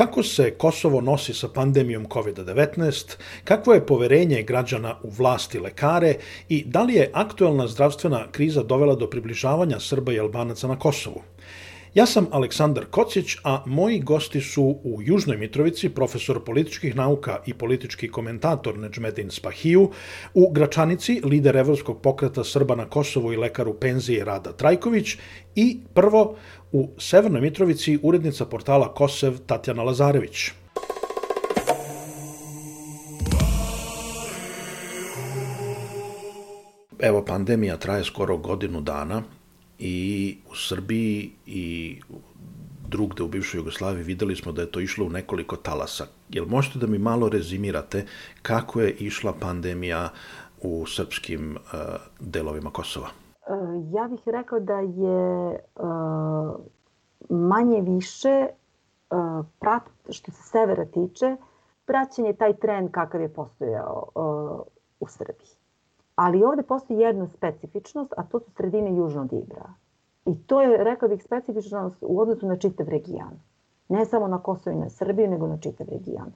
Kako se Kosovo nosi sa pandemijom COVID-19, kakvo je poverenje građana u vlasti lekare i da li je aktuelna zdravstvena kriza dovela do približavanja Srba i Albanaca na Kosovu? Ja sam Aleksandar Kocić, a moji gosti su u Južnoj Mitrovici profesor političkih nauka i politički komentator Neđmedin Spahiju, u Gračanici lider Evropskog pokreta Srba na Kosovu i lekar u penziji Rada Trajković i prvo u Severnoj Mitrovici urednica portala Kosev Tatjana Lazarević. Evo, pandemija traje skoro godinu dana i u Srbiji i drugde u bivšoj Jugoslaviji videli smo da je to išlo u nekoliko talasa. Jel možete da mi malo rezimirate kako je išla pandemija u srpskim uh, delovima Kosova? E, ja bih rekao da je uh, manje više uh, prat, što se severa tiče, praćen je taj trend kakav je postojao uh, u Srbiji. Ali ovde postoji jedna specifičnost, a to su sredine južnog Ibra. I to je, rekao bih, specifičnost u odnosu na čitav region. Ne samo na Kosovo i na Srbiju, nego na čitav region.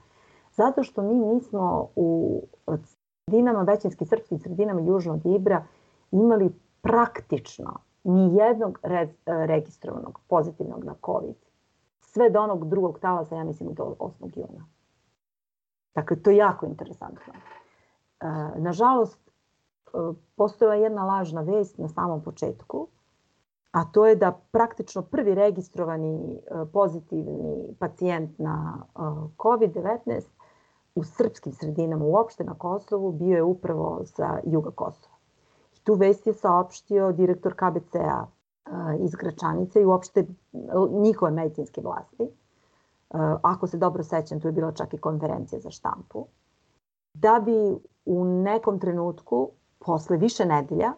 Zato što mi nismo u sredinama, većinski srpskim sredinama južnog Ibra imali praktično ni jednog re, registrovanog pozitivnog na COVID. Sve do onog drugog talasa, ja mislim, do 8. juna. Dakle, to je jako interesantno. E, nažalost, postojala jedna lažna vest na samom početku, a to je da praktično prvi registrovani pozitivni pacijent na COVID-19 u srpskim sredinama, uopšte na Kosovu, bio je upravo sa juga Kosova. I tu vest je saopštio direktor KBC-a iz Gračanice i uopšte njihove medicinske vlasti. Ako se dobro sećam, tu je bila čak i konferencija za štampu. Da bi u nekom trenutku posle više nedelja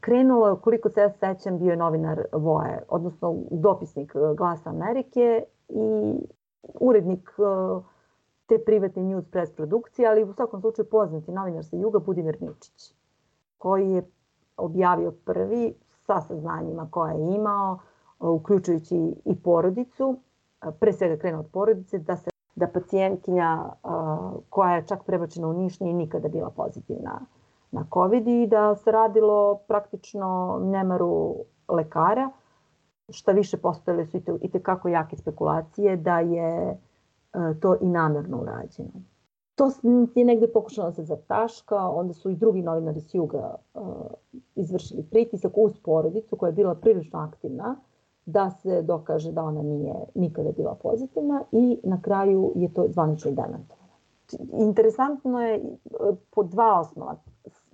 krenulo, koliko se ja sećam, bio je novinar Voje, odnosno dopisnik e, Glasa Amerike i urednik e, te privatne news press produkcije, ali u svakom slučaju poznati novinar sa Juga, Budimir Mičić, koji je objavio prvi sa saznanjima koje je imao, e, uključujući i porodicu, pre svega krenuo od porodice, da se da pacijentkinja koja je čak prebačena u Niš nije nikada bila pozitivna na COVID i da se radilo praktično nemaru lekara, šta više postojale su i tekako jake spekulacije da je e, to i namerno urađeno. To je negde pokušano da se zataška, onda su i drugi novinari s juga uh, izvršili pritisak uz porodicu koja je bila prilično aktivna da se dokaže da ona nije nikada bila pozitivna i na kraju je to zvanično i demantovano. Interesantno je e, po dva osnova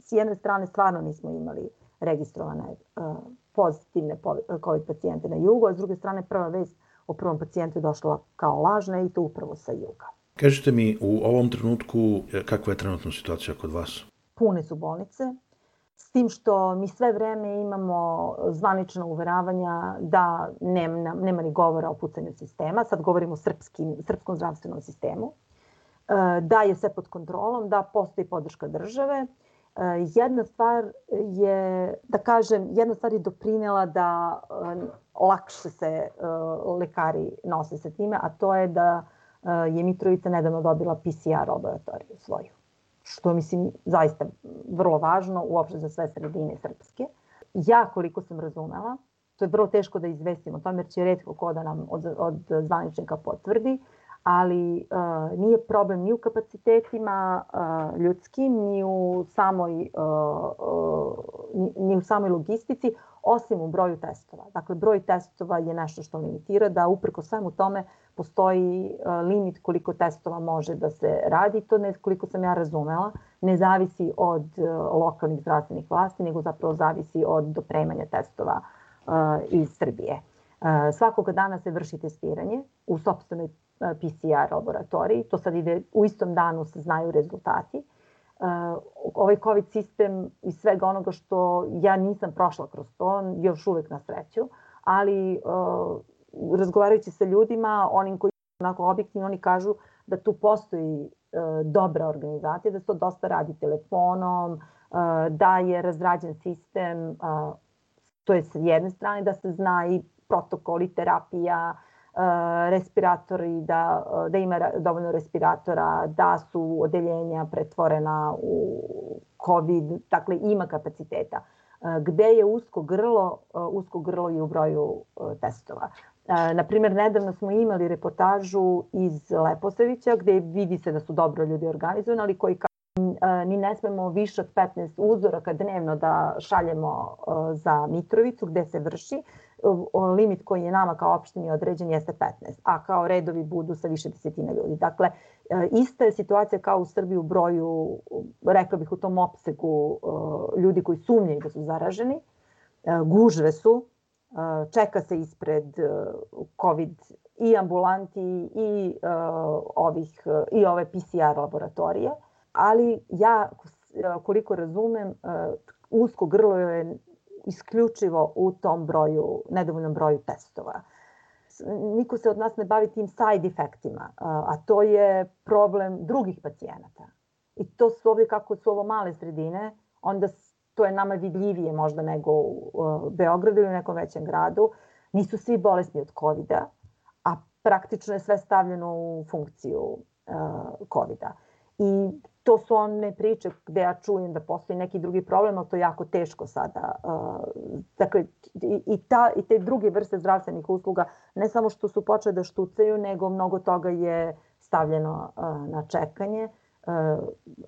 s jedne strane stvarno nismo imali registrovane uh, pozitivne COVID pacijente na jugu, a s druge strane prva vest o prvom pacijentu je došla kao lažna i to upravo sa juga. Kažete mi u ovom trenutku e, kakva je trenutna situacija kod vas? Pune su bolnice, s tim što mi sve vreme imamo zvanična uveravanja da nema, nema ni govora o pucanju sistema, sad govorimo o srpskim, srpskom zdravstvenom sistemu, e, da je sve pod kontrolom, da postoji podrška države, Jedna stvar je, da kažem, jedna stvar je doprinela da lakše se lekari nose sa time, a to je da je Mitrovica nedavno dobila PCR laboratoriju svoju. Što mislim zaista vrlo važno uopšte za sve sredine srpske. Ja koliko sam razumela, to je vrlo teško da izvestimo o tome jer će redko ko da nam od, od zvaničnika potvrdi, ali uh, nije problem ni u kapacitetima uh, ljudskim, ni u samoj uh, ni, u samoj logistici, osim u broju testova. Dakle, broj testova je nešto što limitira, da upreko svemu tome postoji limit koliko testova može da se radi. To ne, koliko sam ja razumela, ne zavisi od lokalnih zdravstvenih vlasti, nego zapravo zavisi od dopremanja testova iz Srbije. Svakoga dana se vrši testiranje u sobstvenoj PCR laboratoriji. To sad ide, u istom danu se znaju rezultati. Ovaj COVID sistem i svega onoga što ja nisam prošla kroz to, još uvek na sreću, ali razgovarajući sa ljudima, onim koji su onako objektivni, oni kažu da tu postoji dobra organizacija, da se to dosta radi telefonom, da je razrađen sistem, to je sa jedne strane da se zna i protokoli terapija, respiratori, da, da ima dovoljno respiratora, da su odeljenja pretvorena u COVID, dakle ima kapaciteta. Gde je usko grlo, usko grlo i u broju testova. Naprimer, nedavno smo imali reportažu iz Leposavića gde vidi se da su dobro ljudi organizovani, ali koji ni ne smemo više od 15 uzoraka dnevno da šaljemo za Mitrovicu gde se vrši. Limit koji je nama kao opštini određen jeste 15, a kao redovi budu sa više desetina ljudi. Dakle, ista je situacija kao u Srbiji u broju, rekla bih u tom opsegu ljudi koji sumnjaju da su zaraženi. Gužve su, čeka se ispred COVID i ambulanti i ovih i ove PCR laboratorije ali ja koliko razumem usko grlo je isključivo u tom broju, nedovoljnom broju testova. Niko se od nas ne bavi tim side efektima, a to je problem drugih pacijenata. I to su ovdje kako su ovo male sredine, onda to je nama vidljivije možda nego u Beogradu ili u nekom većem gradu. Nisu svi bolesni od covid a praktično je sve stavljeno u funkciju covid -a. I to su one priče gde ja čujem da postoji neki drugi problem, ali to je jako teško sada. Dakle, i, ta, i te druge vrste zdravstvenih usluga, ne samo što su počele da štucaju, nego mnogo toga je stavljeno na čekanje,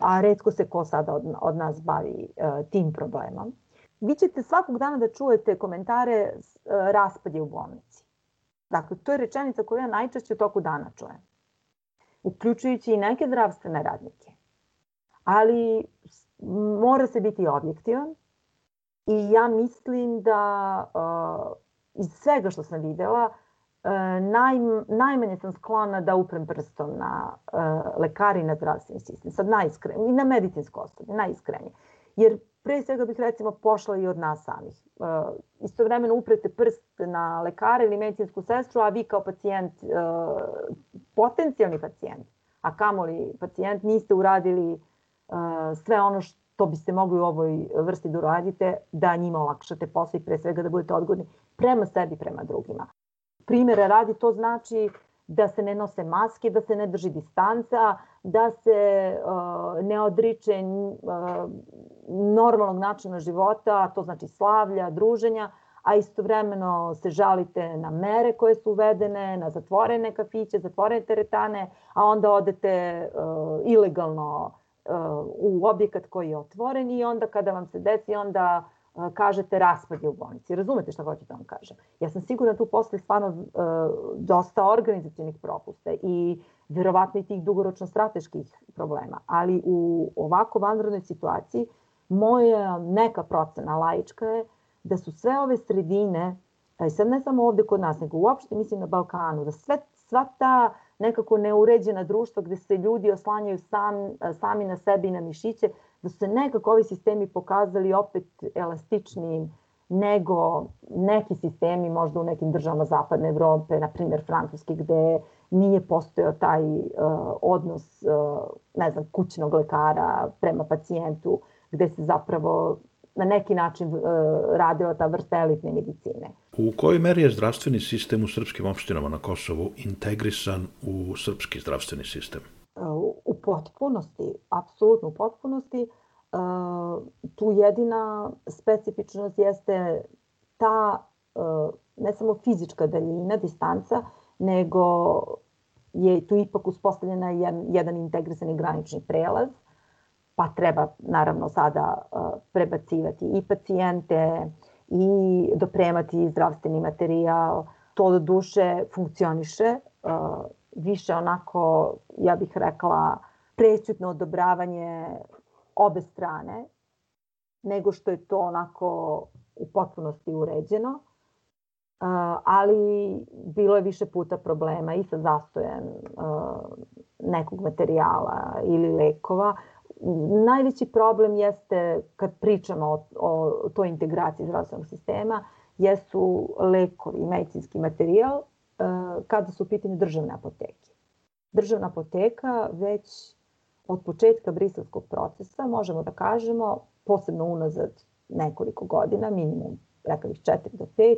a redko se ko sada od, od nas bavi tim problemom. Vi ćete svakog dana da čujete komentare raspad je u bolnici. Dakle, to je rečenica koju ja najčešće u toku dana čujem. Uključujući i neke zdravstvene radnike ali mora se biti objektivan i ja mislim da iz svega što sam videla uh, naj, najmanje sam sklona da uprem prstom na uh, lekari i na zdravstveni sistem, sad najiskrenije, i na medicinsko osoblje, najiskrenije. Jer pre svega bih recimo pošla i od nas samih. Uh, istovremeno uprete prst na lekare ili medicinsku sestru, a vi kao pacijent, potencijalni pacijent, a kamoli pacijent, niste uradili sve ono što biste mogli u ovoj vrsti da uradite, da njima olakšate posao i pre svega da budete odgodni prema sebi, prema drugima. Primere radi to znači da se ne nose maske, da se ne drži distanca, da se uh, ne odriče uh, normalnog načina života, to znači slavlja, druženja, a istovremeno se žalite na mere koje su uvedene, na zatvorene kafiće, zatvorene teretane, a onda odete uh, ilegalno u objekat koji je otvoren i onda kada vam se desi, onda kažete raspad je u bolnici. Razumete šta hoćete da vam kažem? Ja sam sigurna da tu posle stvarno dosta organizacijnih propusta i verovatno i tih dugoročno strateških problema. Ali u ovako vanrednoj situaciji moja neka procena laička je da su sve ove sredine, i sad ne samo ovde kod nas, nego uopšte mislim na Balkanu, da sve, sva ta nekako neuređena društva gde se ljudi oslanjaju sam, sami na sebi i na mišiće, da su se nekako ovi sistemi pokazali opet elastičnijim nego neki sistemi možda u nekim državama zapadne Evrope, na primjer Francuski, gde nije postojao taj uh, odnos, uh, ne znam, kućnog lekara prema pacijentu, gde se zapravo na neki način uh, radila ta vrsta elitne medicine. U kojoj meri je zdravstveni sistem u srpskim opštinama na Kosovu integrisan u srpski zdravstveni sistem? U potpunosti, apsolutno u potpunosti. Tu jedina specifičnost jeste ta ne samo fizička daljina, distanca, nego je tu ipak uspostavljena jedan integrisani granični prelaz, pa treba naravno sada prebacivati i pacijente i dopremati zdravstveni materijal. To do duše funkcioniše, više onako, ja bih rekla, prećutno odobravanje obe strane, nego što je to onako u potpunosti uređeno. Ali bilo je više puta problema i sa zastojem nekog materijala ili lekova. Najveći problem jeste, kad pričamo o, o toj integraciji zdravstvenog sistema, jesu lekovi i medicinski materijal kada su u pitanju državne apoteke. Državna apoteka već od početka briselskog procesa, možemo da kažemo, posebno unazad nekoliko godina, minimum, rekao bih 4 do 5,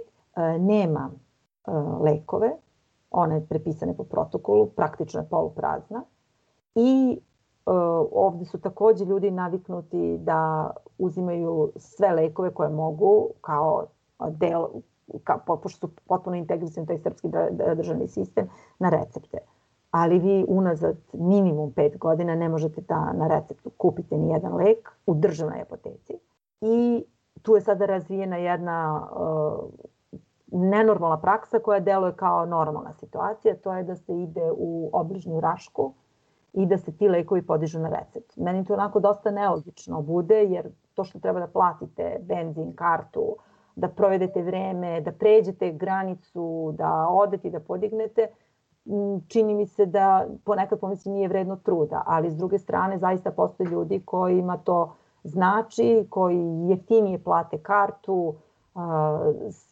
nema lekove, one prepisane po protokolu, praktično je poluprazna i ovde su takođe ljudi naviknuti da uzimaju sve lekove koje mogu kao del, kao, pošto su potpuno integrisani taj srpski državni sistem, na recepte. Ali vi unazad minimum 5 godina ne možete da na receptu kupite ni jedan lek u državnoj apoteci. I tu je sada razvijena jedna uh, nenormalna praksa koja deluje kao normalna situacija, to je da se ide u obližnju rašku i da se ti lekovi podižu na recept. Meni to onako dosta neobično bude, jer to što treba da platite benzin, kartu, da provedete vreme, da pređete granicu, da odete i da podignete, čini mi se da ponekad pomislim nije vredno truda, ali s druge strane zaista postoje ljudi kojima to znači, koji jeftinije plate kartu,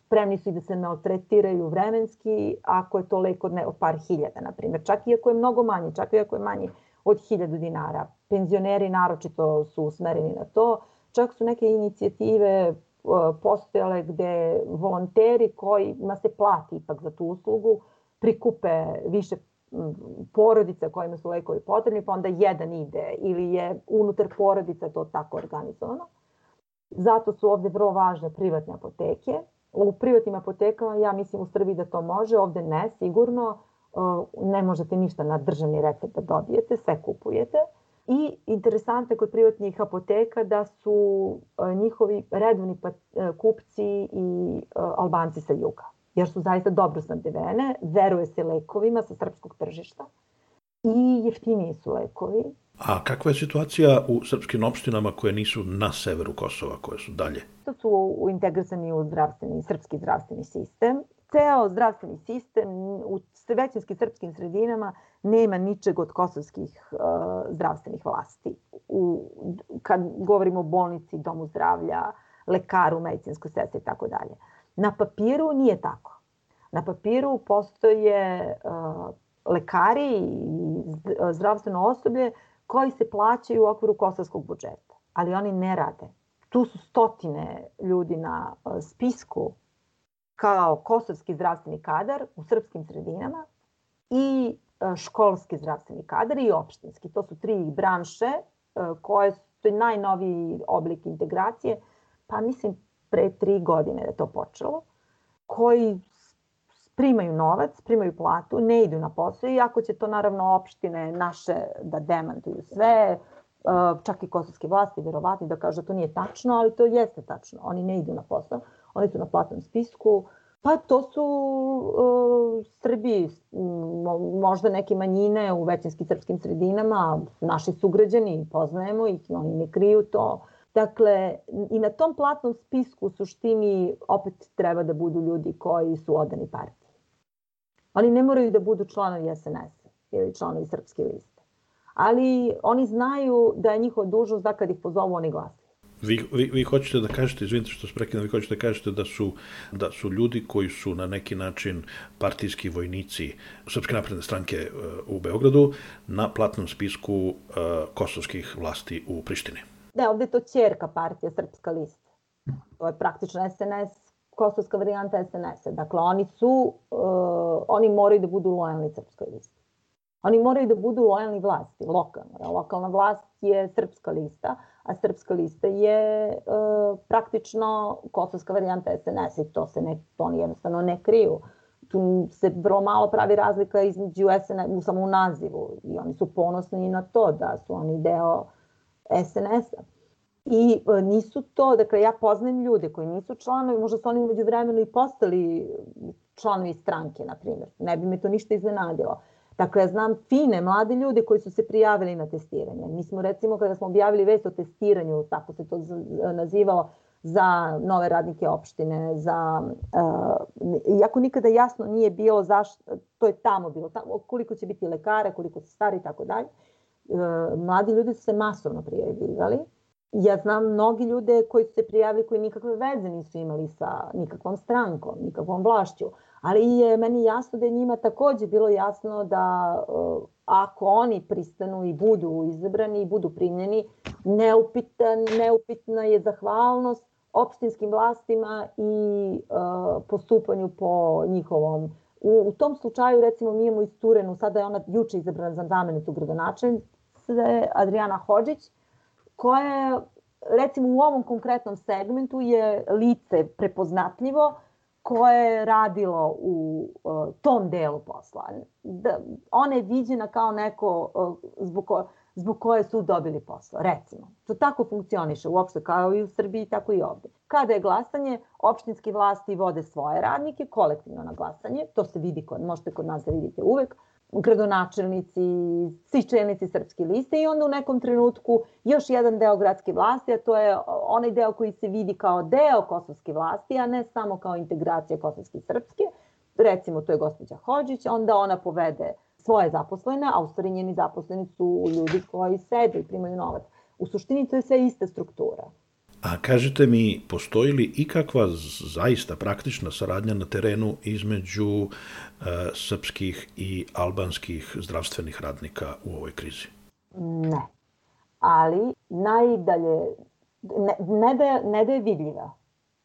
spremni su i da se maltretiraju vremenski, ako je to lek od, ne, od par hiljada, na primjer. Čak i ako je mnogo manji, čak i ako je manji od hiljadu dinara. Penzioneri naročito su usmereni na to. Čak su neke inicijative postojale gde volonteri kojima se plati ipak za tu uslugu prikupe više porodica kojima su lekovi potrebni, pa onda jedan ide ili je unutar porodica to tako organizovano. Zato su ovde vrlo važne privatne apoteke. U privatnim apotekama, ja mislim u Srbiji da to može, ovde ne, sigurno. Ne možete ništa na državni recept da dobijete, sve kupujete. I interesantno je kod privatnih apoteka da su njihovi redovni pa, kupci i albanci sa juga jer su zaista dobro snabdevene, veruje se lekovima sa srpskog tržišta i jeftiniji su lekovi. A kakva je situacija u srpskim opštinama koje nisu na severu Kosova, koje su dalje? To su integrisani u zdravstveni, srpski zdravstveni sistem. Ceo zdravstveni sistem u većinski srpskim sredinama nema ničeg od kosovskih uh, zdravstvenih vlasti. U, kad govorimo o bolnici, domu zdravlja, lekaru, medicinskoj sestri i tako dalje. Na papiru nije tako. Na papiru postoje uh, lekari i zdravstveno osoblje koji se plaćaju u okviru kosovskog budžeta, ali oni ne rade. Tu su stotine ljudi na uh, spisku kao kosovski zdravstveni kadar u srpskim sredinama i uh, školski zdravstveni kadar i opštinski. To su tri branše uh, koje su to je najnoviji oblik integracije, pa mislim pre tri godine da to počelo, koji primaju novac, primaju platu, ne idu na posao, iako će to naravno opštine naše da demantuju sve, čak i kosovske vlasti, verovatno da kažu da to nije tačno, ali to jeste tačno. Oni ne idu na posao, oni su na platnom spisku, Pa to su uh, Srbi, možda neke manjine u većinski srpskim sredinama, naši sugrađani, poznajemo ih, oni ne kriju to. Dakle, i na tom platnom spisku u suštini opet treba da budu ljudi koji su odani partiji. Oni ne moraju da budu članovi SNS-a ili članovi Srpske liste. Ali oni znaju da je njihova dužnost da kad ih pozovu oni glasaju. Vi, vi, vi hoćete da kažete, izvinite što se prekidam, vi hoćete da kažete da su, da su ljudi koji su na neki način partijski vojnici Srpske napredne stranke uh, u Beogradu na platnom spisku uh, kosovskih vlasti u Prištini. Ne, ovde je to čerka partija Srpska lista. To je praktično SNS, kosovska varijanta SNS-a. Dakle, oni su, uh, oni moraju da budu lojalni Srpskoj listi. Oni moraju da budu lojalni vlasti, lokalno. Lokalna vlast je srpska lista, a srpska lista je e, praktično kosovska varijanta SNS i to se ne, to oni jednostavno ne kriju. Tu se vrlo malo pravi razlika između SNS, samo u nazivu i oni su ponosni na to da su oni deo SNS-a. I e, nisu to, dakle ja poznajem ljude koji nisu članovi, možda su oni umeđu vremenu i postali članovi stranke, na primjer. Ne bi me to ništa iznenadilo. Dakle, ja znam fine mlade ljude koji su se prijavili na testiranje. Mi smo recimo kada smo objavili vest o testiranju, tako se to nazivalo, za nove radnike opštine, za, uh, iako nikada jasno nije bilo zašto, to je tamo bilo, tamo, koliko će biti lekara, koliko se stari i tako dalje, mladi ljudi su se masovno prijavljivali. Ja znam mnogi ljude koji su se prijavili koji nikakve veze nisu imali sa nikakvom strankom, nikakvom vlašću, ali je meni jasno da je njima takođe bilo jasno da uh, ako oni pristanu i budu izabrani i budu primljeni, neupitan, neupitna je zahvalnost opštinskim vlastima i uh, postupanju po njihovom. U, u tom slučaju, recimo, mi imamo iz Turenu, sada je ona juče izabrana za zamenicu gradonačelnice, Adriana Hođić, koja je, recimo, u ovom konkretnom segmentu je lice prepoznatljivo, koje je radilo u uh, tom delu posla. Da, ona je viđena kao neko uh, zbog, ko, zbog koje su dobili posao, recimo. To tako funkcioniše uopšte kao i u Srbiji, tako i ovde. Kada je glasanje, opštinski vlasti vode svoje radnike kolektivno na glasanje, to se vidi, kod, možete kod nas da vidite uvek, gradonačelnici, svi čelnici srpske liste i onda u nekom trenutku još jedan deo gradske vlasti, a to je onaj deo koji se vidi kao deo kosovske vlasti, a ne samo kao integracija kosovske i srpske. Recimo, to je gospođa Hođić, onda ona povede svoje zaposlene, a u stvari njeni zaposleni su ljudi koji sede i primaju novac. U suštini to je sve ista struktura. A kažete mi, postoji li ikakva zaista praktična saradnja na terenu između e, srpskih i albanskih zdravstvenih radnika u ovoj krizi? Ne. Ali najdalje, ne, ne, da, ne da je vidljiva.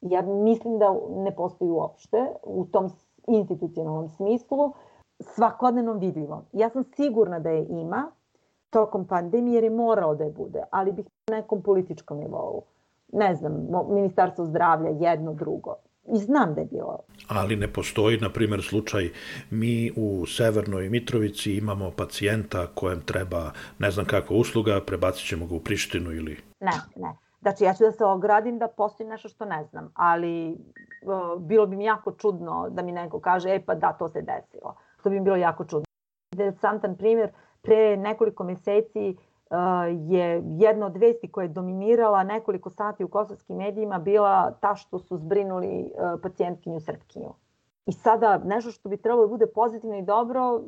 Ja mislim da ne postoji uopšte u tom institucionalnom smislu svakodnevnom vidljivom. Ja sam sigurna da je ima tokom pandemije jer je morao da je bude, ali bih na nekom političkom nivou ne znam, ministarstvo zdravlja, jedno, drugo. I znam da je bilo. Ali ne postoji, na primjer, slučaj mi u Severnoj Mitrovici imamo pacijenta kojem treba ne znam kakva usluga, prebacit ćemo ga u Prištinu ili... Ne, ne. Znači, ja ću da se ogradim da postoji nešto što ne znam, ali bilo bi mi jako čudno da mi neko kaže, e pa da, to se desilo. To bi mi bilo jako čudno. Interesantan primjer, pre nekoliko meseci je jedna od vesti koja je dominirala nekoliko sati u kosovskim medijima bila ta što su zbrinuli pacijentkinju Srpkinju. I sada nešto što bi trebalo da bude pozitivno i dobro,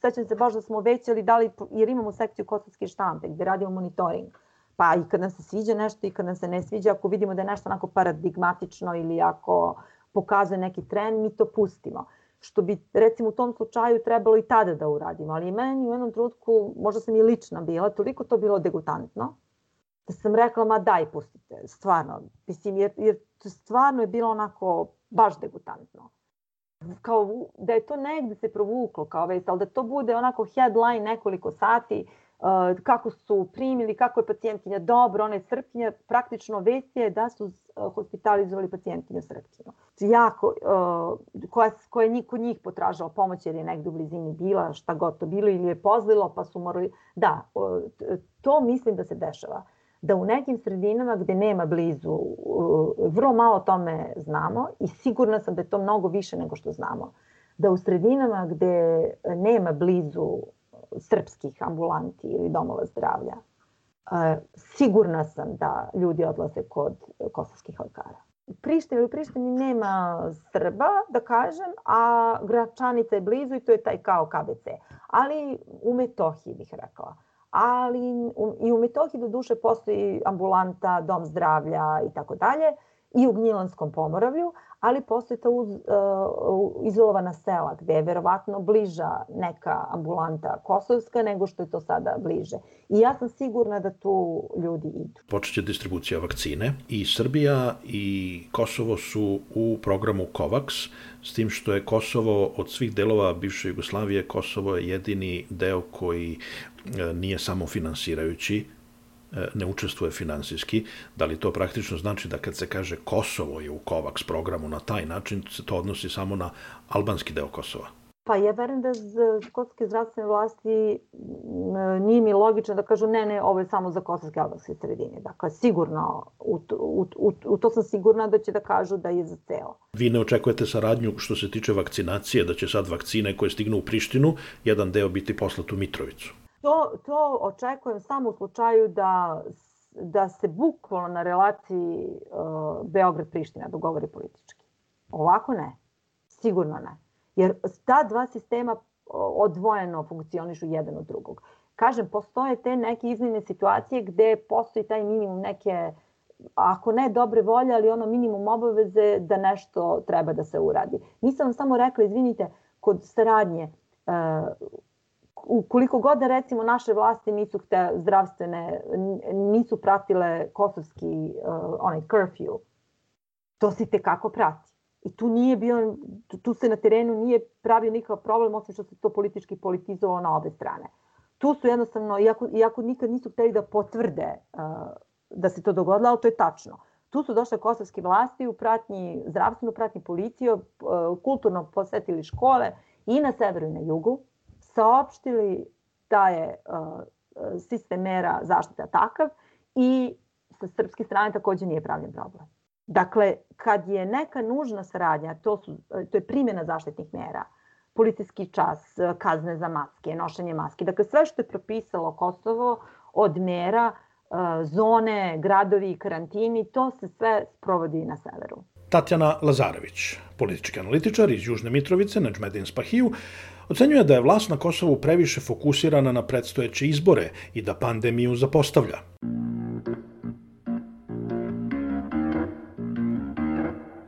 sećam se baš da smo većali, dali, jer imamo sekciju kosovske štampe gde radimo monitoring. Pa i kad nam se sviđa nešto i kad nam se ne sviđa, ako vidimo da je nešto onako paradigmatično ili ako pokazuje neki trend, mi to pustimo što bi recimo u tom slučaju trebalo i tada da uradimo, ali meni u jednom trenutku, možda sam i lična bila, toliko to bilo degutantno, da sam rekla, ma daj, pustite, stvarno, mislim, jer, jer stvarno je bilo onako baš degutantno. Kao da je to negde se provuklo kao vest, ali da to bude onako headline nekoliko sati, uh, kako su primili, kako je pacijentkinja dobro, ona je srpkinja, praktično vest je da su hospitalizovali pacijentkinju srpkinju. Jako, uh, koja, koja je kod njih potražala pomoć jer je negde u blizini bila, šta god to bilo, ili je pozlilo pa su morali... Da, to mislim da se dešava. Da u nekim sredinama gde nema blizu, vrlo malo tome znamo i sigurna sam da je to mnogo više nego što znamo. Da u sredinama gde nema blizu srpskih ambulanti ili domova zdravlja. E, sigurna sam da ljudi odlaze kod kosovskih lekara. U Prištini u Prištini nema Srba, da kažem, a Gračanica je blizu i to je taj kao KBC. Ali u Metohiji bih rekla. Ali i u Metohiji do duše postoji ambulanta, dom zdravlja i tako dalje i u Gnjilanskom pomoravlju, ali postoji ta uz, uh, izolovana sela gde je verovatno bliža neka ambulanta kosovska nego što je to sada bliže. I ja sam sigurna da tu ljudi idu. Počeće distribucija vakcine i Srbija i Kosovo su u programu COVAX, s tim što je Kosovo od svih delova bivše Jugoslavije, Kosovo je jedini deo koji e, nije samo finansirajući ne učestvuje finansijski, da li to praktično znači da kad se kaže Kosovo je u COVAX programu na taj način, se to odnosi samo na albanski deo Kosova? Pa ja verujem da kosovske zdravstvene vlasti nije mi logično da kažu ne, ne, ovo je samo za kosovske albanske sredine. Dakle, sigurno, u, u, u, u to sam sigurna da će da kažu da je za ceo. Vi ne očekujete saradnju što se tiče vakcinacije, da će sad vakcine koje stignu u Prištinu, jedan deo biti poslat u Mitrovicu? To, to očekujem samo u slučaju da da se bukvalno na relaciji uh, Beograd-Priština dogovori politički. Ovako ne. Sigurno ne. Jer ta dva sistema odvojeno funkcionišu jedan od drugog. Kažem, postoje te neke iznimne situacije gde postoji taj minimum neke, ako ne dobre volje, ali ono minimum obaveze da nešto treba da se uradi. Nisam vam samo rekla, izvinite, kod saradnje, ukoliko god da recimo naše vlasti nisu hte, zdravstvene, nisu pratile kosovski onaj curfew, to se te kako prati. I tu nije bio, tu se na terenu nije pravio nikakav problem, osim što se to politički politizovalo na obe strane. Tu su jednostavno, iako, iako nikad nisu hteli da potvrde uh, da se to dogodilo, ali to je tačno. Tu su došle kosovske vlasti u pratnji, zdravstvenu pratnji policije, uh, kulturno posetili škole i na severu i na jugu, saopštili da je uh, sistem mera zaštita takav i sa srpske strane takođe nije pravljen problem. Dakle, kad je neka nužna saradnja, to, su, to je primjena zaštitnih mera, policijski čas, kazne za maske, nošenje maske, dakle sve što je propisalo Kosovo od mera, e, zone, gradovi, karantini, to se sve sprovodi na severu. Tatjana Lazarević, politički analitičar iz Južne Mitrovice, Nedžmedin Spahiju, ocenjuje da je vlast na Kosovu previše fokusirana na predstojeće izbore i da pandemiju zapostavlja.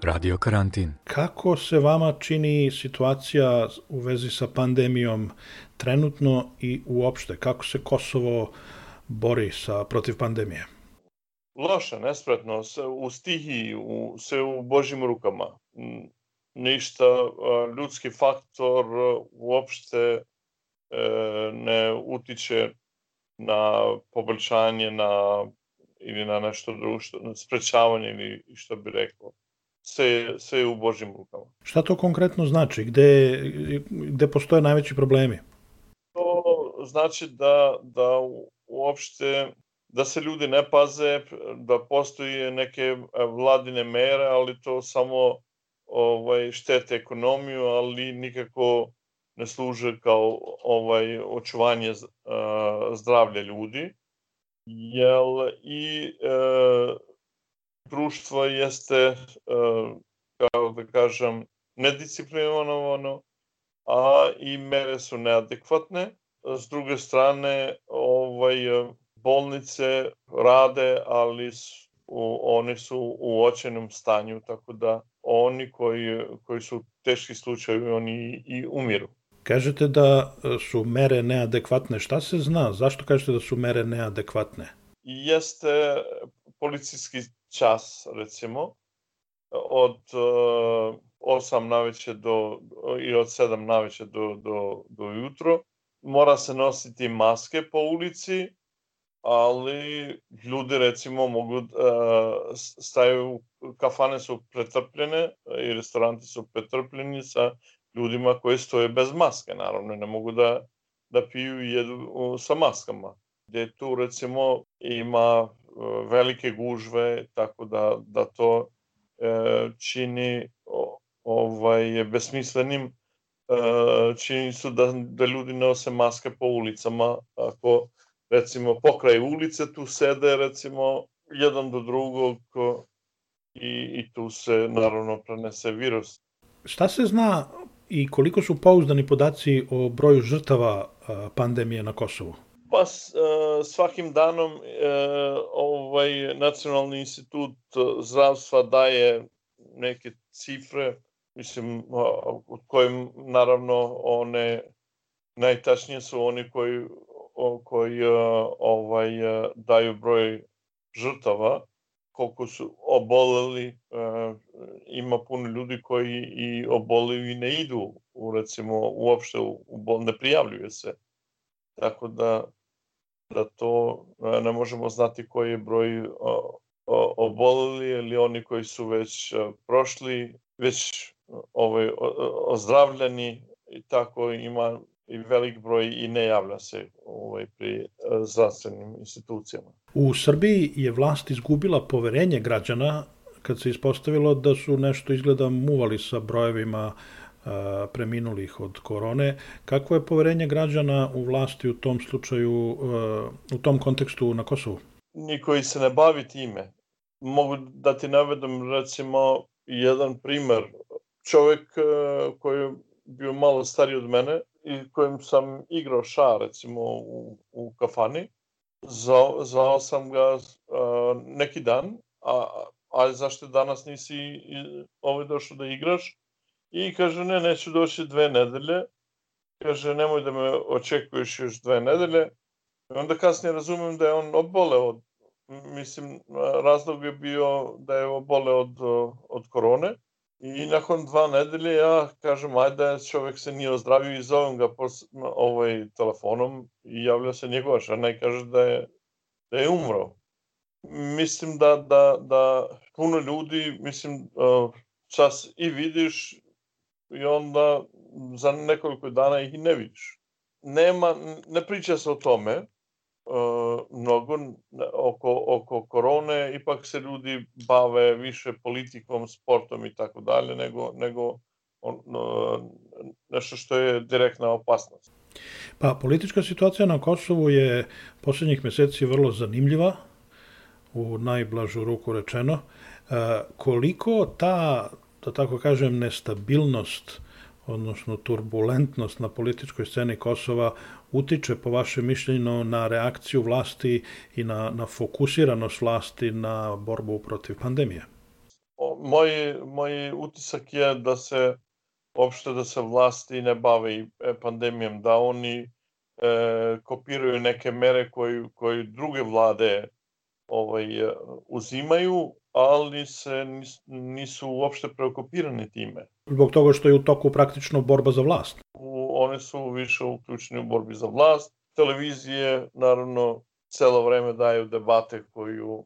Radio karantin. Kako se vama čini situacija u vezi sa pandemijom trenutno i uopšte? Kako se Kosovo bori sa protiv pandemije? Loše, nespretno, u stihiji, u, sve u Božim rukama. Ništa, ljudski faktor uopšte e, ne utiče na poboljšanje na, ili na nešto drugo, na sprečavanje ili što bi rekao sve, sve je u Božim rukama. Šta to konkretno znači? Gde, gde postoje najveći problemi? To znači da, da uopšte da se ljudi ne paze, da postoji neke vladine mere, ali to samo ovaj štete ekonomiju, ali nikako ne služe kao ovaj očuvanje zdravlja ljudi. Jel i e, društvo jeste, e, kao da kažem, nedisciplinovano, a i mere su neadekvatne. S druge strane, ovaj, bolnice rade, ali su, oni su u očenom stanju, tako da oni koji, koji su teški slučajevi, oni i umiru. Kažete da su mere neadekvatne. Šta se zna? Zašto kažete da su mere neadekvatne? Jeste policijski čas, recimo, od uh, 8 naveče do, i od 7 naveče do, do, do jutro. Mora se nositi maske po ulici, ali ljudi recimo mogu uh, staju, kafane su pretrpljene i restoranti su pretrpljeni sa ljudima koji stoje bez maske, naravno, ne mogu da, da piju i jedu sa maskama. Gde tu recimo ima velike gužve, tako da, da to čini ovaj, besmislenim e, čini su da, da ljudi nose maske po ulicama, ako recimo pokraj ulice tu sede recimo jedan do drugog i, i tu se naravno prenese virus. Šta se zna i koliko su pouzdani podaci o broju žrtava pandemije na Kosovu? Pa e, svakim danom e, ovaj Nacionalni institut zdravstva daje neke cifre, mislim, od kojim naravno one najtačnije su oni koji, koji e, ovaj, daju broj žrtava, koliko su oboleli, ima puno ljudi koji i oboleli i ne idu, u, recimo, uopšte u, bol, ne prijavljuju se. Tako da da to ne možemo znati koji je broj oboleli ili oni koji su već prošli, već ovaj, ozdravljeni i tako ima i velik broj i ne javlja se ovaj, pri zdravstvenim institucijama. U Srbiji je vlast izgubila poverenje građana kad se ispostavilo da su nešto izgleda muvali sa brojevima preminulih od korone. Kako je poverenje građana u vlasti u tom slučaju, u tom kontekstu na Kosovu? Niko se ne bavi time. Mogu da ti navedem recimo jedan primer. Čovek koji je bio malo stariji od mene i kojim sam igrao ša recimo u, u kafani, zvao, zvao sam ga neki dan, a, a zašto danas nisi ovaj došao da igraš? I kaže, ne, neću doći dve nedelje. Kaže, nemoj da me očekuješ još dve nedelje. I onda kasnije razumem da je on oboleo. Mislim, razlog je bio da je oboleo od, od korone. I nakon dva nedelje ja kažem, ajde, čovek se nije ozdravio i zovem ga pos, ovaj, telefonom i javlja se njegova žena i kaže da je, da je umro. Mislim da, da, da puno ljudi, mislim, čas i vidiš i onda za nekoliko dana ih i ne vidiš. Nema, ne priča se o tome mnogo oko, oko korone, ipak se ljudi bave više politikom, sportom i tako dalje, nego, nego on, uh, nešto što je direktna opasnost. Pa politička situacija na Kosovu je poslednjih meseci vrlo zanimljiva, u najblažu ruku rečeno. Uh, koliko ta da tako kažem, nestabilnost, odnosno turbulentnost na političkoj sceni Kosova utiče po vašem mišljenju na reakciju vlasti i na, na fokusiranost vlasti na borbu protiv pandemije? Moj, moj utisak je da se opšte da se vlasti ne bave e, pandemijom, da oni e, kopiraju neke mere koje, koje druge vlade ovaj, uzimaju, ali se nisu uopšte preokupirani time. Zbog toga što je u toku praktično borba za vlast. U, one su više uključeni u borbi za vlast. Televizije, naravno, celo vreme daju debate koju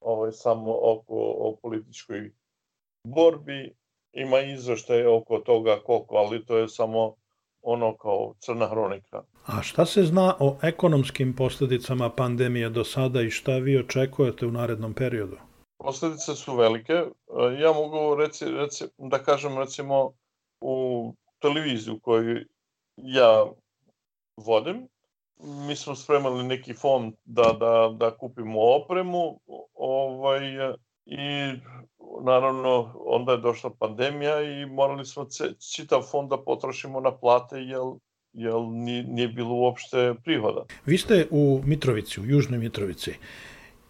ovaj, samo oko o političkoj borbi. Ima izveštaje oko toga koliko, ali to je samo ono kao crna hronika. A šta se zna o ekonomskim posledicama pandemije do sada i šta vi očekujete u narednom periodu? Posledice su velike. E, ja mogu reci, reci, da kažem recimo u televiziju koju ja vodim, mi smo spremali neki fond da, da, da kupimo opremu ovaj, i naravno onda je došla pandemija i morali smo čitav fond da potrošimo na plate jer jer nije, nije bilo uopšte prihoda. Vi ste u Mitrovici, u Južnoj Mitrovici.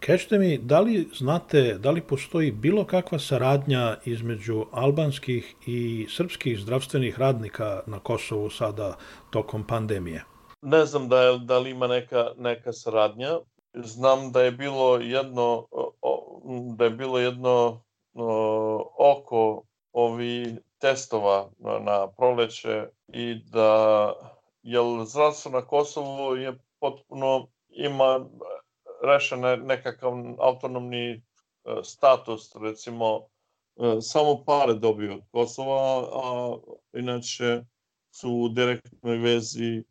Kažete mi, da li znate, da li postoji bilo kakva saradnja između albanskih i srpskih zdravstvenih radnika na Kosovu sada tokom pandemije? Ne znam da, je, da li ima neka, neka saradnja. Znam da je bilo jedno, da je bilo jedno oko ovi testova na proleće i da jer zdravstvo na Kosovu je potpuno ima rešen nekakav autonomni e, status, recimo e, samo pare dobiju od Kosova, a inače su u direktnoj vezi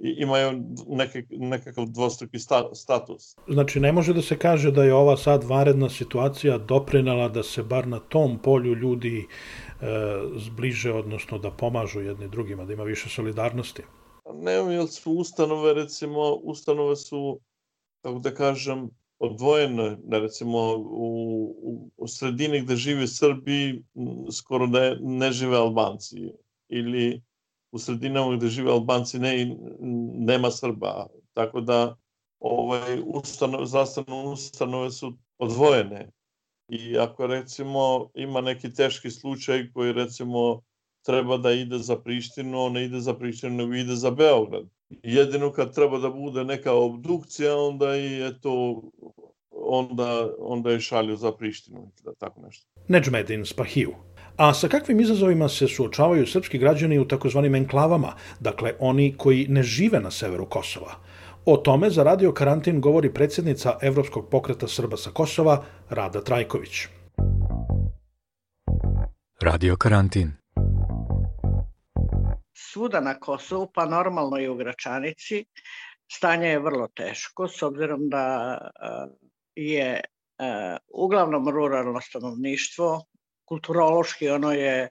i imaju neke, nekakav dvostruki sta, status. Znači, ne može da se kaže da je ova sad varedna situacija doprinala da se bar na tom polju ljudi e, zbliže, odnosno da pomažu jedni drugima, da ima više solidarnosti? Ne, jer su ustanove, recimo, ustanove su, kako da kažem, odvojene, da recimo u, u, u sredini gde žive Srbi skoro da ne žive Albanci ili u sredinama gde žive Albanci ne, nema Srba. Tako da ovaj, ustanove, zdravstvene ustanove su odvojene. I ako recimo ima neki teški slučaj koji recimo treba da ide za Prištinu, on ne ide za Prištinu, nego ide za Beograd. Jedino kad treba da bude neka obdukcija, onda i eto, onda, onda je šalju za Prištinu, da tako nešto. Neđmedin Spahiju. A sa kakvim izazovima se suočavaju srpski građani u takozvanim enklavama, dakle oni koji ne žive na severu Kosova? O tome za Radio Karantin govori predsjednica Evropskog pokreta Srba sa Kosova, Rada Trajković. Radio Karantin Svuda na Kosovu, pa normalno i u Gračanici, stanje je vrlo teško, s obzirom da je uglavnom ruralno stanovništvo, kulturološki ono je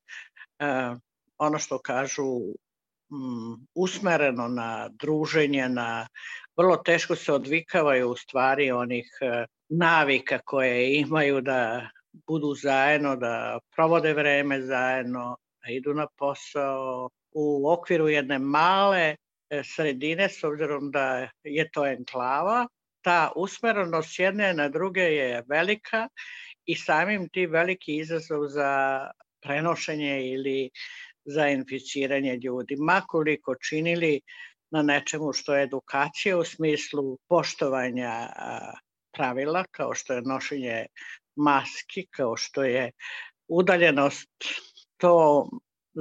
ono što kažu usmereno na druženje, na vrlo teško se odvikavaju u stvari onih navika koje imaju da budu zajedno, da provode vreme zajedno, da idu na posao u okviru jedne male e, sredine, s obzirom da je to enklava, ta usmerenost jedne na druge je velika i samim ti veliki izazov za prenošenje ili za inficiranje ljudi. Makoliko činili na nečemu što je edukacija u smislu poštovanja pravila, kao što je nošenje maski, kao što je udaljenost, to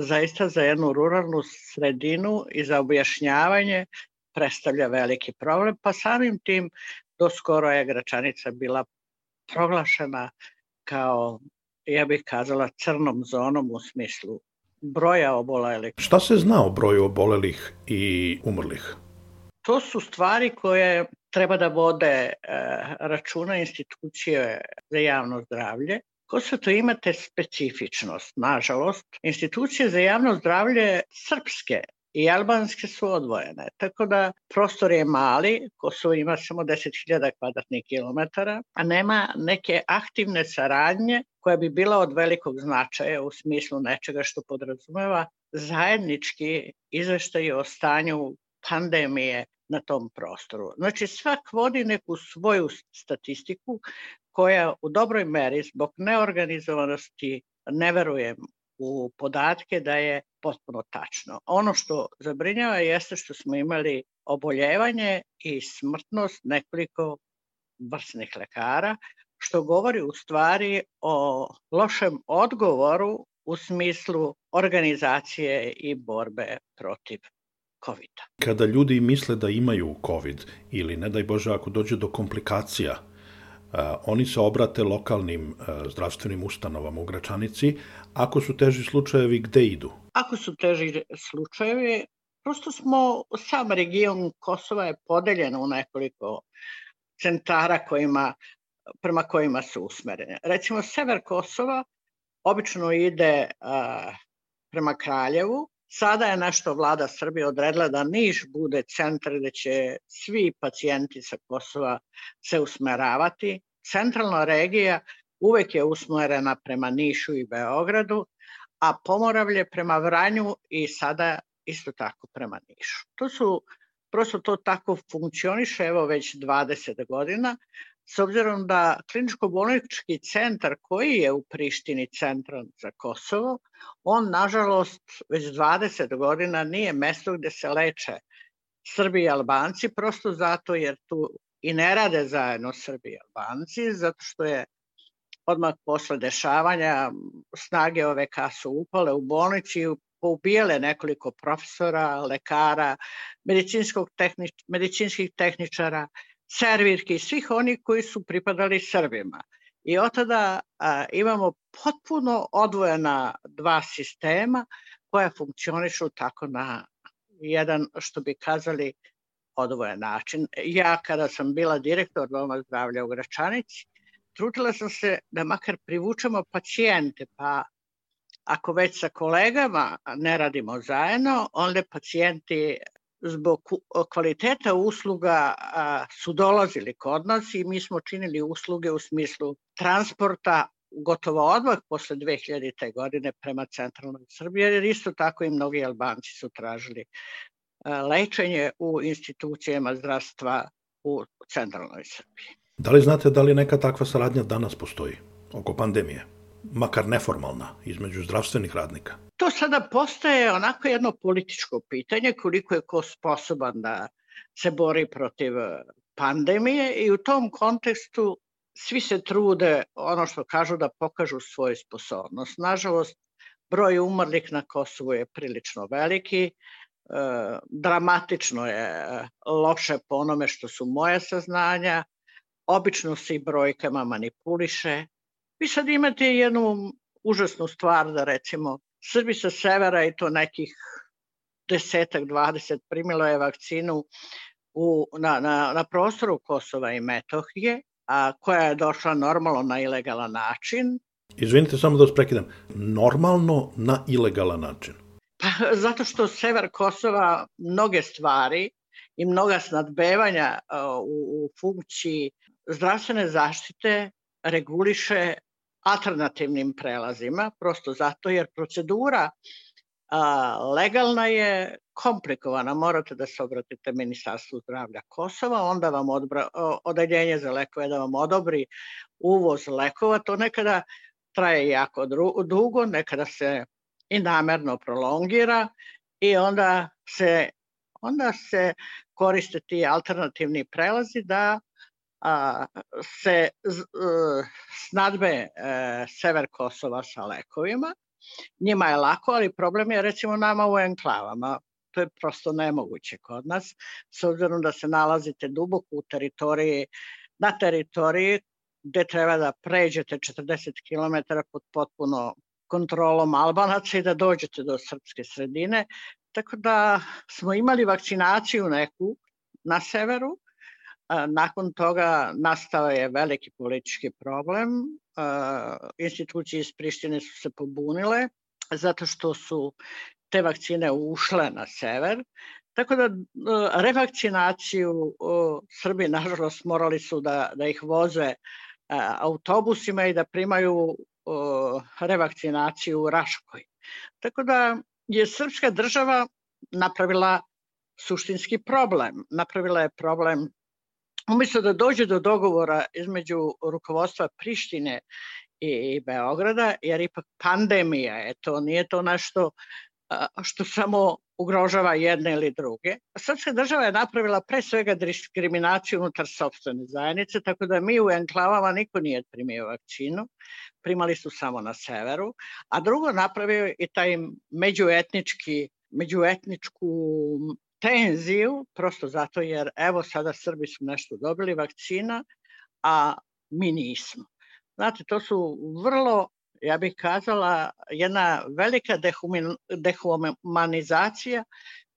zaista za jednu ruralnu sredinu i za objašnjavanje predstavlja veliki problem, pa samim tim do skoro je Gračanica bila proglašena kao, ja bih kazala, crnom zonom u smislu broja obolelih. Šta se zna o broju obolelih i umrlih? To su stvari koje treba da vode e, računa institucije za javno zdravlje. To imate specifičnost, nažalost. Institucije za javno zdravlje srpske i albanske su odvojene, tako da prostor je mali, Kosovo ima samo 10.000 kvadratnih kilometara, a nema neke aktivne saradnje koja bi bila od velikog značaja u smislu nečega što podrazumeva zajednički izveštaj o stanju pandemije na tom prostoru. Znači svak vodi neku svoju statistiku koja u dobroj meri zbog neorganizovanosti ne verujem u podatke da je potpuno tačno. Ono što zabrinjava jeste što smo imali oboljevanje i smrtnost nekoliko vrsnih lekara, što govori u stvari o lošem odgovoru u smislu organizacije i borbe protiv covid -a. Kada ljudi misle da imaju COVID ili ne daj Bože ako dođe do komplikacija, oni se obrate lokalnim zdravstvenim ustanovama u Gračanici. Ako su teži slučajevi, gde idu? Ako su teži slučajevi, prosto smo, sam region Kosova je podeljen u nekoliko centara kojima, prema kojima su usmerene. Recimo, sever Kosova obično ide a, prema Kraljevu, Sada je nešto vlada Srbije odredila da Niš bude centar gde će svi pacijenti sa Kosova se usmeravati. Centralna regija uvek je usmerena prema Nišu i Beogradu, a Pomoravlje prema Vranju i sada isto tako prema Nišu. To su, prosto to tako funkcioniše evo već 20 godina, s obzirom da kliničko-bolnički centar koji je u Prištini centran za Kosovo, on nažalost već 20 godina nije mesto gde se leče Srbi i Albanci, prosto zato jer tu i ne rade zajedno Srbi i Albanci, zato što je odmah posle dešavanja snage OVK su upale u bolnici i poubijale nekoliko profesora, lekara, medicinskog tehnič, medicinskih tehničara, servirki svih oni koji su pripadali Srbima. I od tada a, imamo potpuno odvojena dva sistema koja funkcionišu tako na jedan, što bi kazali, odvojen način. Ja kada sam bila direktor Doma zdravlja u Gračanici, trudila sam se da makar privučemo pacijente, pa ako već sa kolegama ne radimo zajedno, onda pacijenti zbog kvaliteta usluga su dolazili kod nas i mi smo činili usluge u smislu transporta gotovo odmah posle 2000. godine prema centralnoj Srbiji, jer isto tako i mnogi Albanci su tražili lečenje u institucijama zdravstva u centralnoj Srbiji. Da li znate da li neka takva saradnja danas postoji oko pandemije? Makar neformalna, između zdravstvenih radnika? To sada postaje onako jedno političko pitanje koliko je ko sposoban da se bori protiv e, pandemije i u tom kontekstu svi se trude, ono što kažu, da pokažu svoju sposobnost. Nažalost, broj umrlih na Kosovu je prilično veliki, dramatično je loše po onome što su moje saznanja, obično se i brojkama manipuliše. Vi sad imate jednu užasnu stvar da recimo Srbi sa severa i to nekih desetak, dvadeset primilo je vakcinu u, na, na, na prostoru Kosova i Metohije, a koja je došla normalno na ilegalan način. Izvinite samo da vas prekidam. Normalno na ilegalan način? Pa, zato što sever Kosova mnoge stvari i mnoga snadbevanja u, u funkciji zdravstvene zaštite reguliše alternativnim prelazima, prosto zato jer procedura a, legalna je komplikovana. Morate da se obratite Ministarstvu zdravlja Kosova, onda vam odbra, odeljenje za lekove da vam odobri uvoz lekova. To nekada traje jako dugo, nekada se i namerno prolongira i onda se, onda se koriste ti alternativni prelazi da a, se z, snadbe e, sever Kosova sa lekovima. Njima je lako, ali problem je recimo nama u enklavama. To je prosto nemoguće kod nas, s obzirom da se nalazite duboko u teritoriji, na teritoriji gde treba da pređete 40 km pod potpuno kontrolom Albanaca i da dođete do srpske sredine. Tako da smo imali vakcinaciju neku na severu, Nakon toga nastao je veliki politički problem. Institucije iz Prištine su se pobunile zato što su te vakcine ušle na sever. Tako da revakcinaciju Srbi, nažalost, morali su da, da ih voze autobusima i da primaju revakcinaciju u Raškoj. Tako da je srpska država napravila suštinski problem. Napravila je problem umesto da dođe do dogovora između rukovodstva Prištine i Beograda, jer ipak pandemija je to, nije to nešto što samo ugrožava jedne ili druge. Srpska država je napravila pre svega diskriminaciju unutar sobstvene zajednice, tako da mi u enklavama niko nije primio vakcinu, primali su samo na severu, a drugo napravio i taj međuetnički, međuetničku tenziju, prosto zato jer evo sada Srbi su nešto dobili vakcina, a mi nismo. Znate, to su vrlo, ja bih kazala, jedna velika dehumanizacija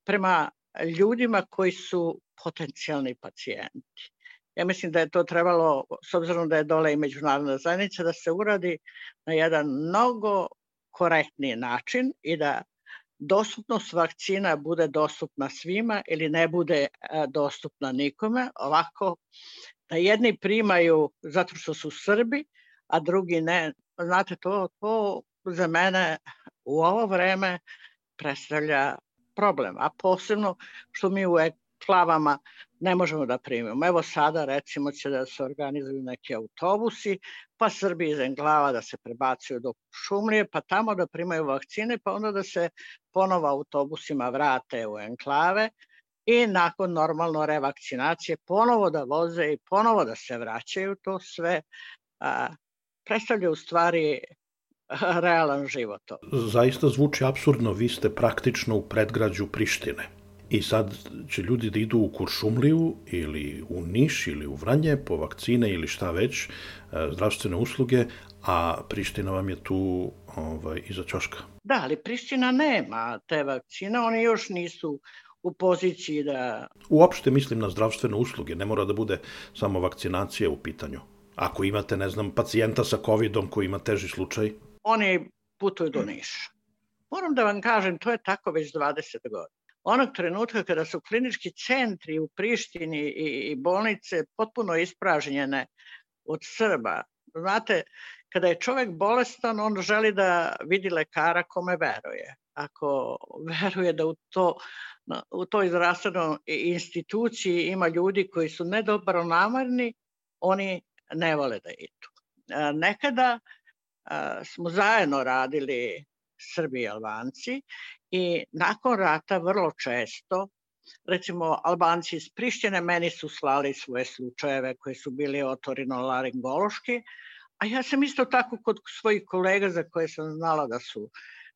prema ljudima koji su potencijalni pacijenti. Ja mislim da je to trebalo, s obzirom da je dole i međunarodna zajednica, da se uradi na jedan mnogo korektniji način i da dostupnost vakcina bude dostupna svima ili ne bude e, dostupna nikome, ovako da jedni primaju zato što su Srbi, a drugi ne. Znate, to, to za mene u ovo vreme predstavlja problem, a posebno što mi u klavama ne možemo da primimo. Evo sada recimo će da se organizuju neki autobusi, pa Srbi iz Englava da se prebacuju do Šumlije, pa tamo da primaju vakcine, pa onda da se ponovo autobusima vrate u enklave i nakon normalno revakcinacije ponovo da voze i ponovo da se vraćaju, to sve a, predstavlja u stvari realan život. Zaista zvuči absurdno, vi ste praktično u predgrađu Prištine. I sad će ljudi da idu u Kuršumliju ili u Niš ili u Vranje po vakcine ili šta već, e, zdravstvene usluge, a Priština vam je tu ovaj, iza čoška. Da, ali Priština nema te vakcine, oni još nisu u poziciji da... Uopšte mislim na zdravstvene usluge, ne mora da bude samo vakcinacija u pitanju. Ako imate, ne znam, pacijenta sa COVID-om koji ima teži slučaj? Oni putuju do Niša. Moram da vam kažem, to je tako već 20 godina onog trenutka kada su klinički centri u Prištini i, i bolnice potpuno ispražnjene od Srba. Znate, kada je čovek bolestan, on želi da vidi lekara kome veruje. Ako veruje da u, to, u toj zdravstvenoj instituciji ima ljudi koji su nedobro namarni, oni ne vole da idu. Nekada smo zajedno radili Srbi i Albanci i nakon rata vrlo često recimo Albanci iz Prištine meni su slali svoje slučajeve koji su bili otorinolaringološki, a ja sam isto tako kod svojih kolega za koje sam znala da su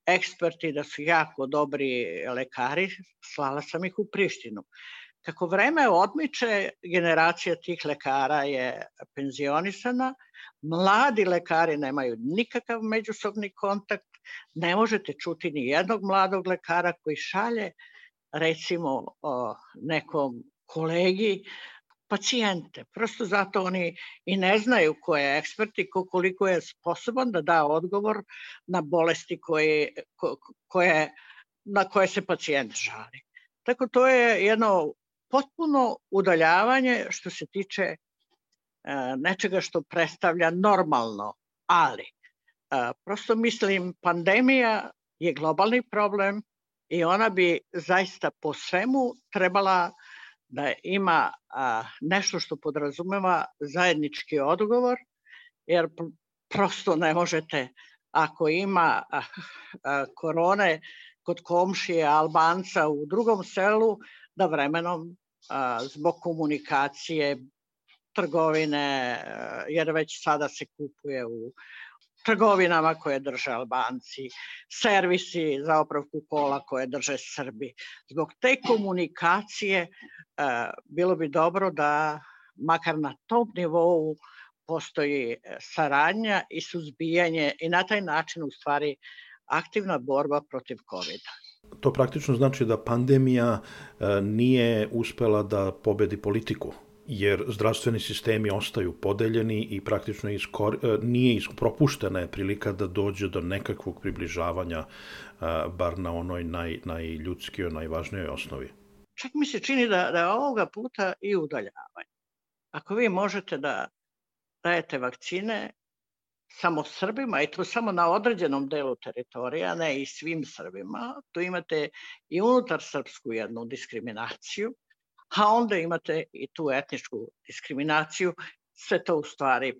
eksperti, da su jako dobri lekari, slala sam ih u Prištinu. Kako vreme odmiče, generacija tih lekara je penzionisana, mladi lekari nemaju nikakav međusobni kontakt, ne možete čuti ni jednog mladog lekara koji šalje recimo nekom kolegi pacijente. Prosto zato oni i ne znaju ko je ekspert i koliko je sposoban da da odgovor na bolesti koje, koje, na koje se pacijent žali. Tako to je jedno potpuno udaljavanje što se tiče e, nečega što predstavlja normalno, ali prosto mislim pandemija je globalni problem i ona bi zaista po svemu trebala da ima a, nešto što podrazumeva zajednički odgovor, jer prosto ne možete, ako ima a, korone kod komšije Albanca u drugom selu, da vremenom zbog komunikacije, trgovine, jer već sada se kupuje u trgovinama koje drže Albanci, servisi za opravku kola koje drže Srbi. Zbog te komunikacije e, bilo bi dobro da makar na tom nivou postoji saradnja i suzbijanje i na taj način u stvari aktivna borba protiv COVID-a. To praktično znači da pandemija e, nije uspela da pobedi politiku jer zdravstveni sistemi ostaju podeljeni i praktično iskor, e, nije propuštena je prilika da dođe do nekakvog približavanja, e, bar na onoj naj, najljudskijoj, najvažnijoj osnovi. Čak mi se čini da, da ovoga puta i udaljavanje. Ako vi možete da dajete vakcine samo Srbima i to samo na određenom delu teritorija, ne i svim Srbima, tu imate i unutar srpsku jednu diskriminaciju, a onda imate i tu etničku diskriminaciju, sve to u stvari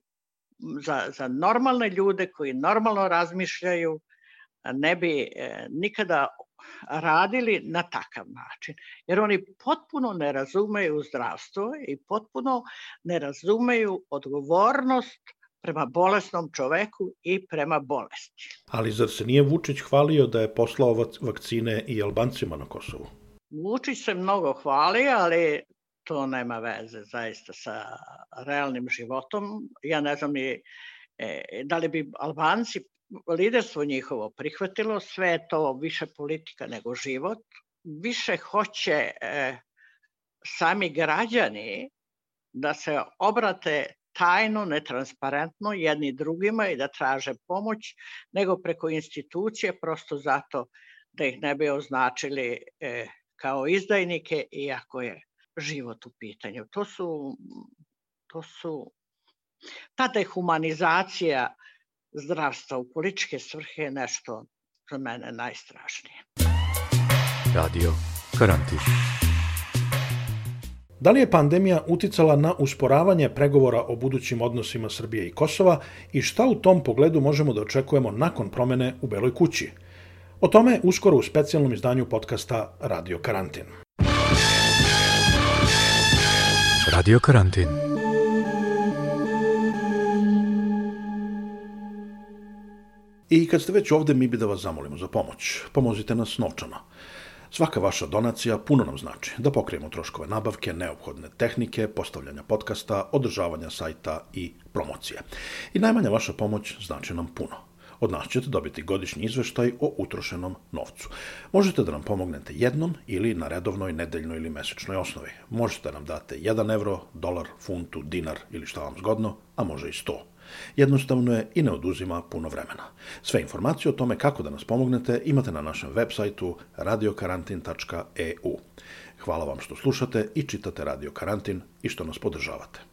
za, za normalne ljude koji normalno razmišljaju ne bi e, nikada radili na takav način. Jer oni potpuno ne razumeju zdravstvo i potpuno ne razumeju odgovornost prema bolesnom čoveku i prema bolesti. Ali zar se nije Vučić hvalio da je poslao vakcine i Albancima na Kosovu? Vučić se mnogo hvali, ali to nema veze zaista sa realnim životom. Ja ne znam ni e, da li bi Albanci liderstvo njihovo prihvatilo, sve je to više politika nego život. Više hoće e, sami građani da se obrate tajno, netransparentno jedni drugima i da traže pomoć, nego preko institucije, prosto zato da ih ne bi označili e, kao izdajnike, iako je život u pitanju. To su, to su ta dehumanizacija zdravstva u političke svrhe je nešto za mene najstrašnije. Radio Karantin. Da li je pandemija uticala na usporavanje pregovora o budućim odnosima Srbije i Kosova i šta u tom pogledu možemo da očekujemo nakon promene u Beloj kući? O tome uskoro u specijalnom izdanju podcasta Radio Karantin. Radio Karantin. I kad ste već ovde, mi bi da vas zamolimo za pomoć. Pomozite nas novčano. Svaka vaša donacija puno nam znači da pokrijemo troškove nabavke, neophodne tehnike, postavljanja podcasta, održavanja sajta i promocije. I najmanja vaša pomoć znači nam puno. Od nas ćete dobiti godišnji izveštaj o utrošenom novcu. Možete da nam pomognete jednom ili na redovnoj, nedeljnoj ili mesečnoj osnovi. Možete da nam date 1 evro, dolar, funtu, dinar ili šta vam zgodno, a može i 100. Jednostavno je i ne oduzima puno vremena. Sve informacije o tome kako da nas pomognete imate na našem web sajtu radiokarantin.eu. Hvala vam što slušate i čitate Radio Karantin i što nas podržavate.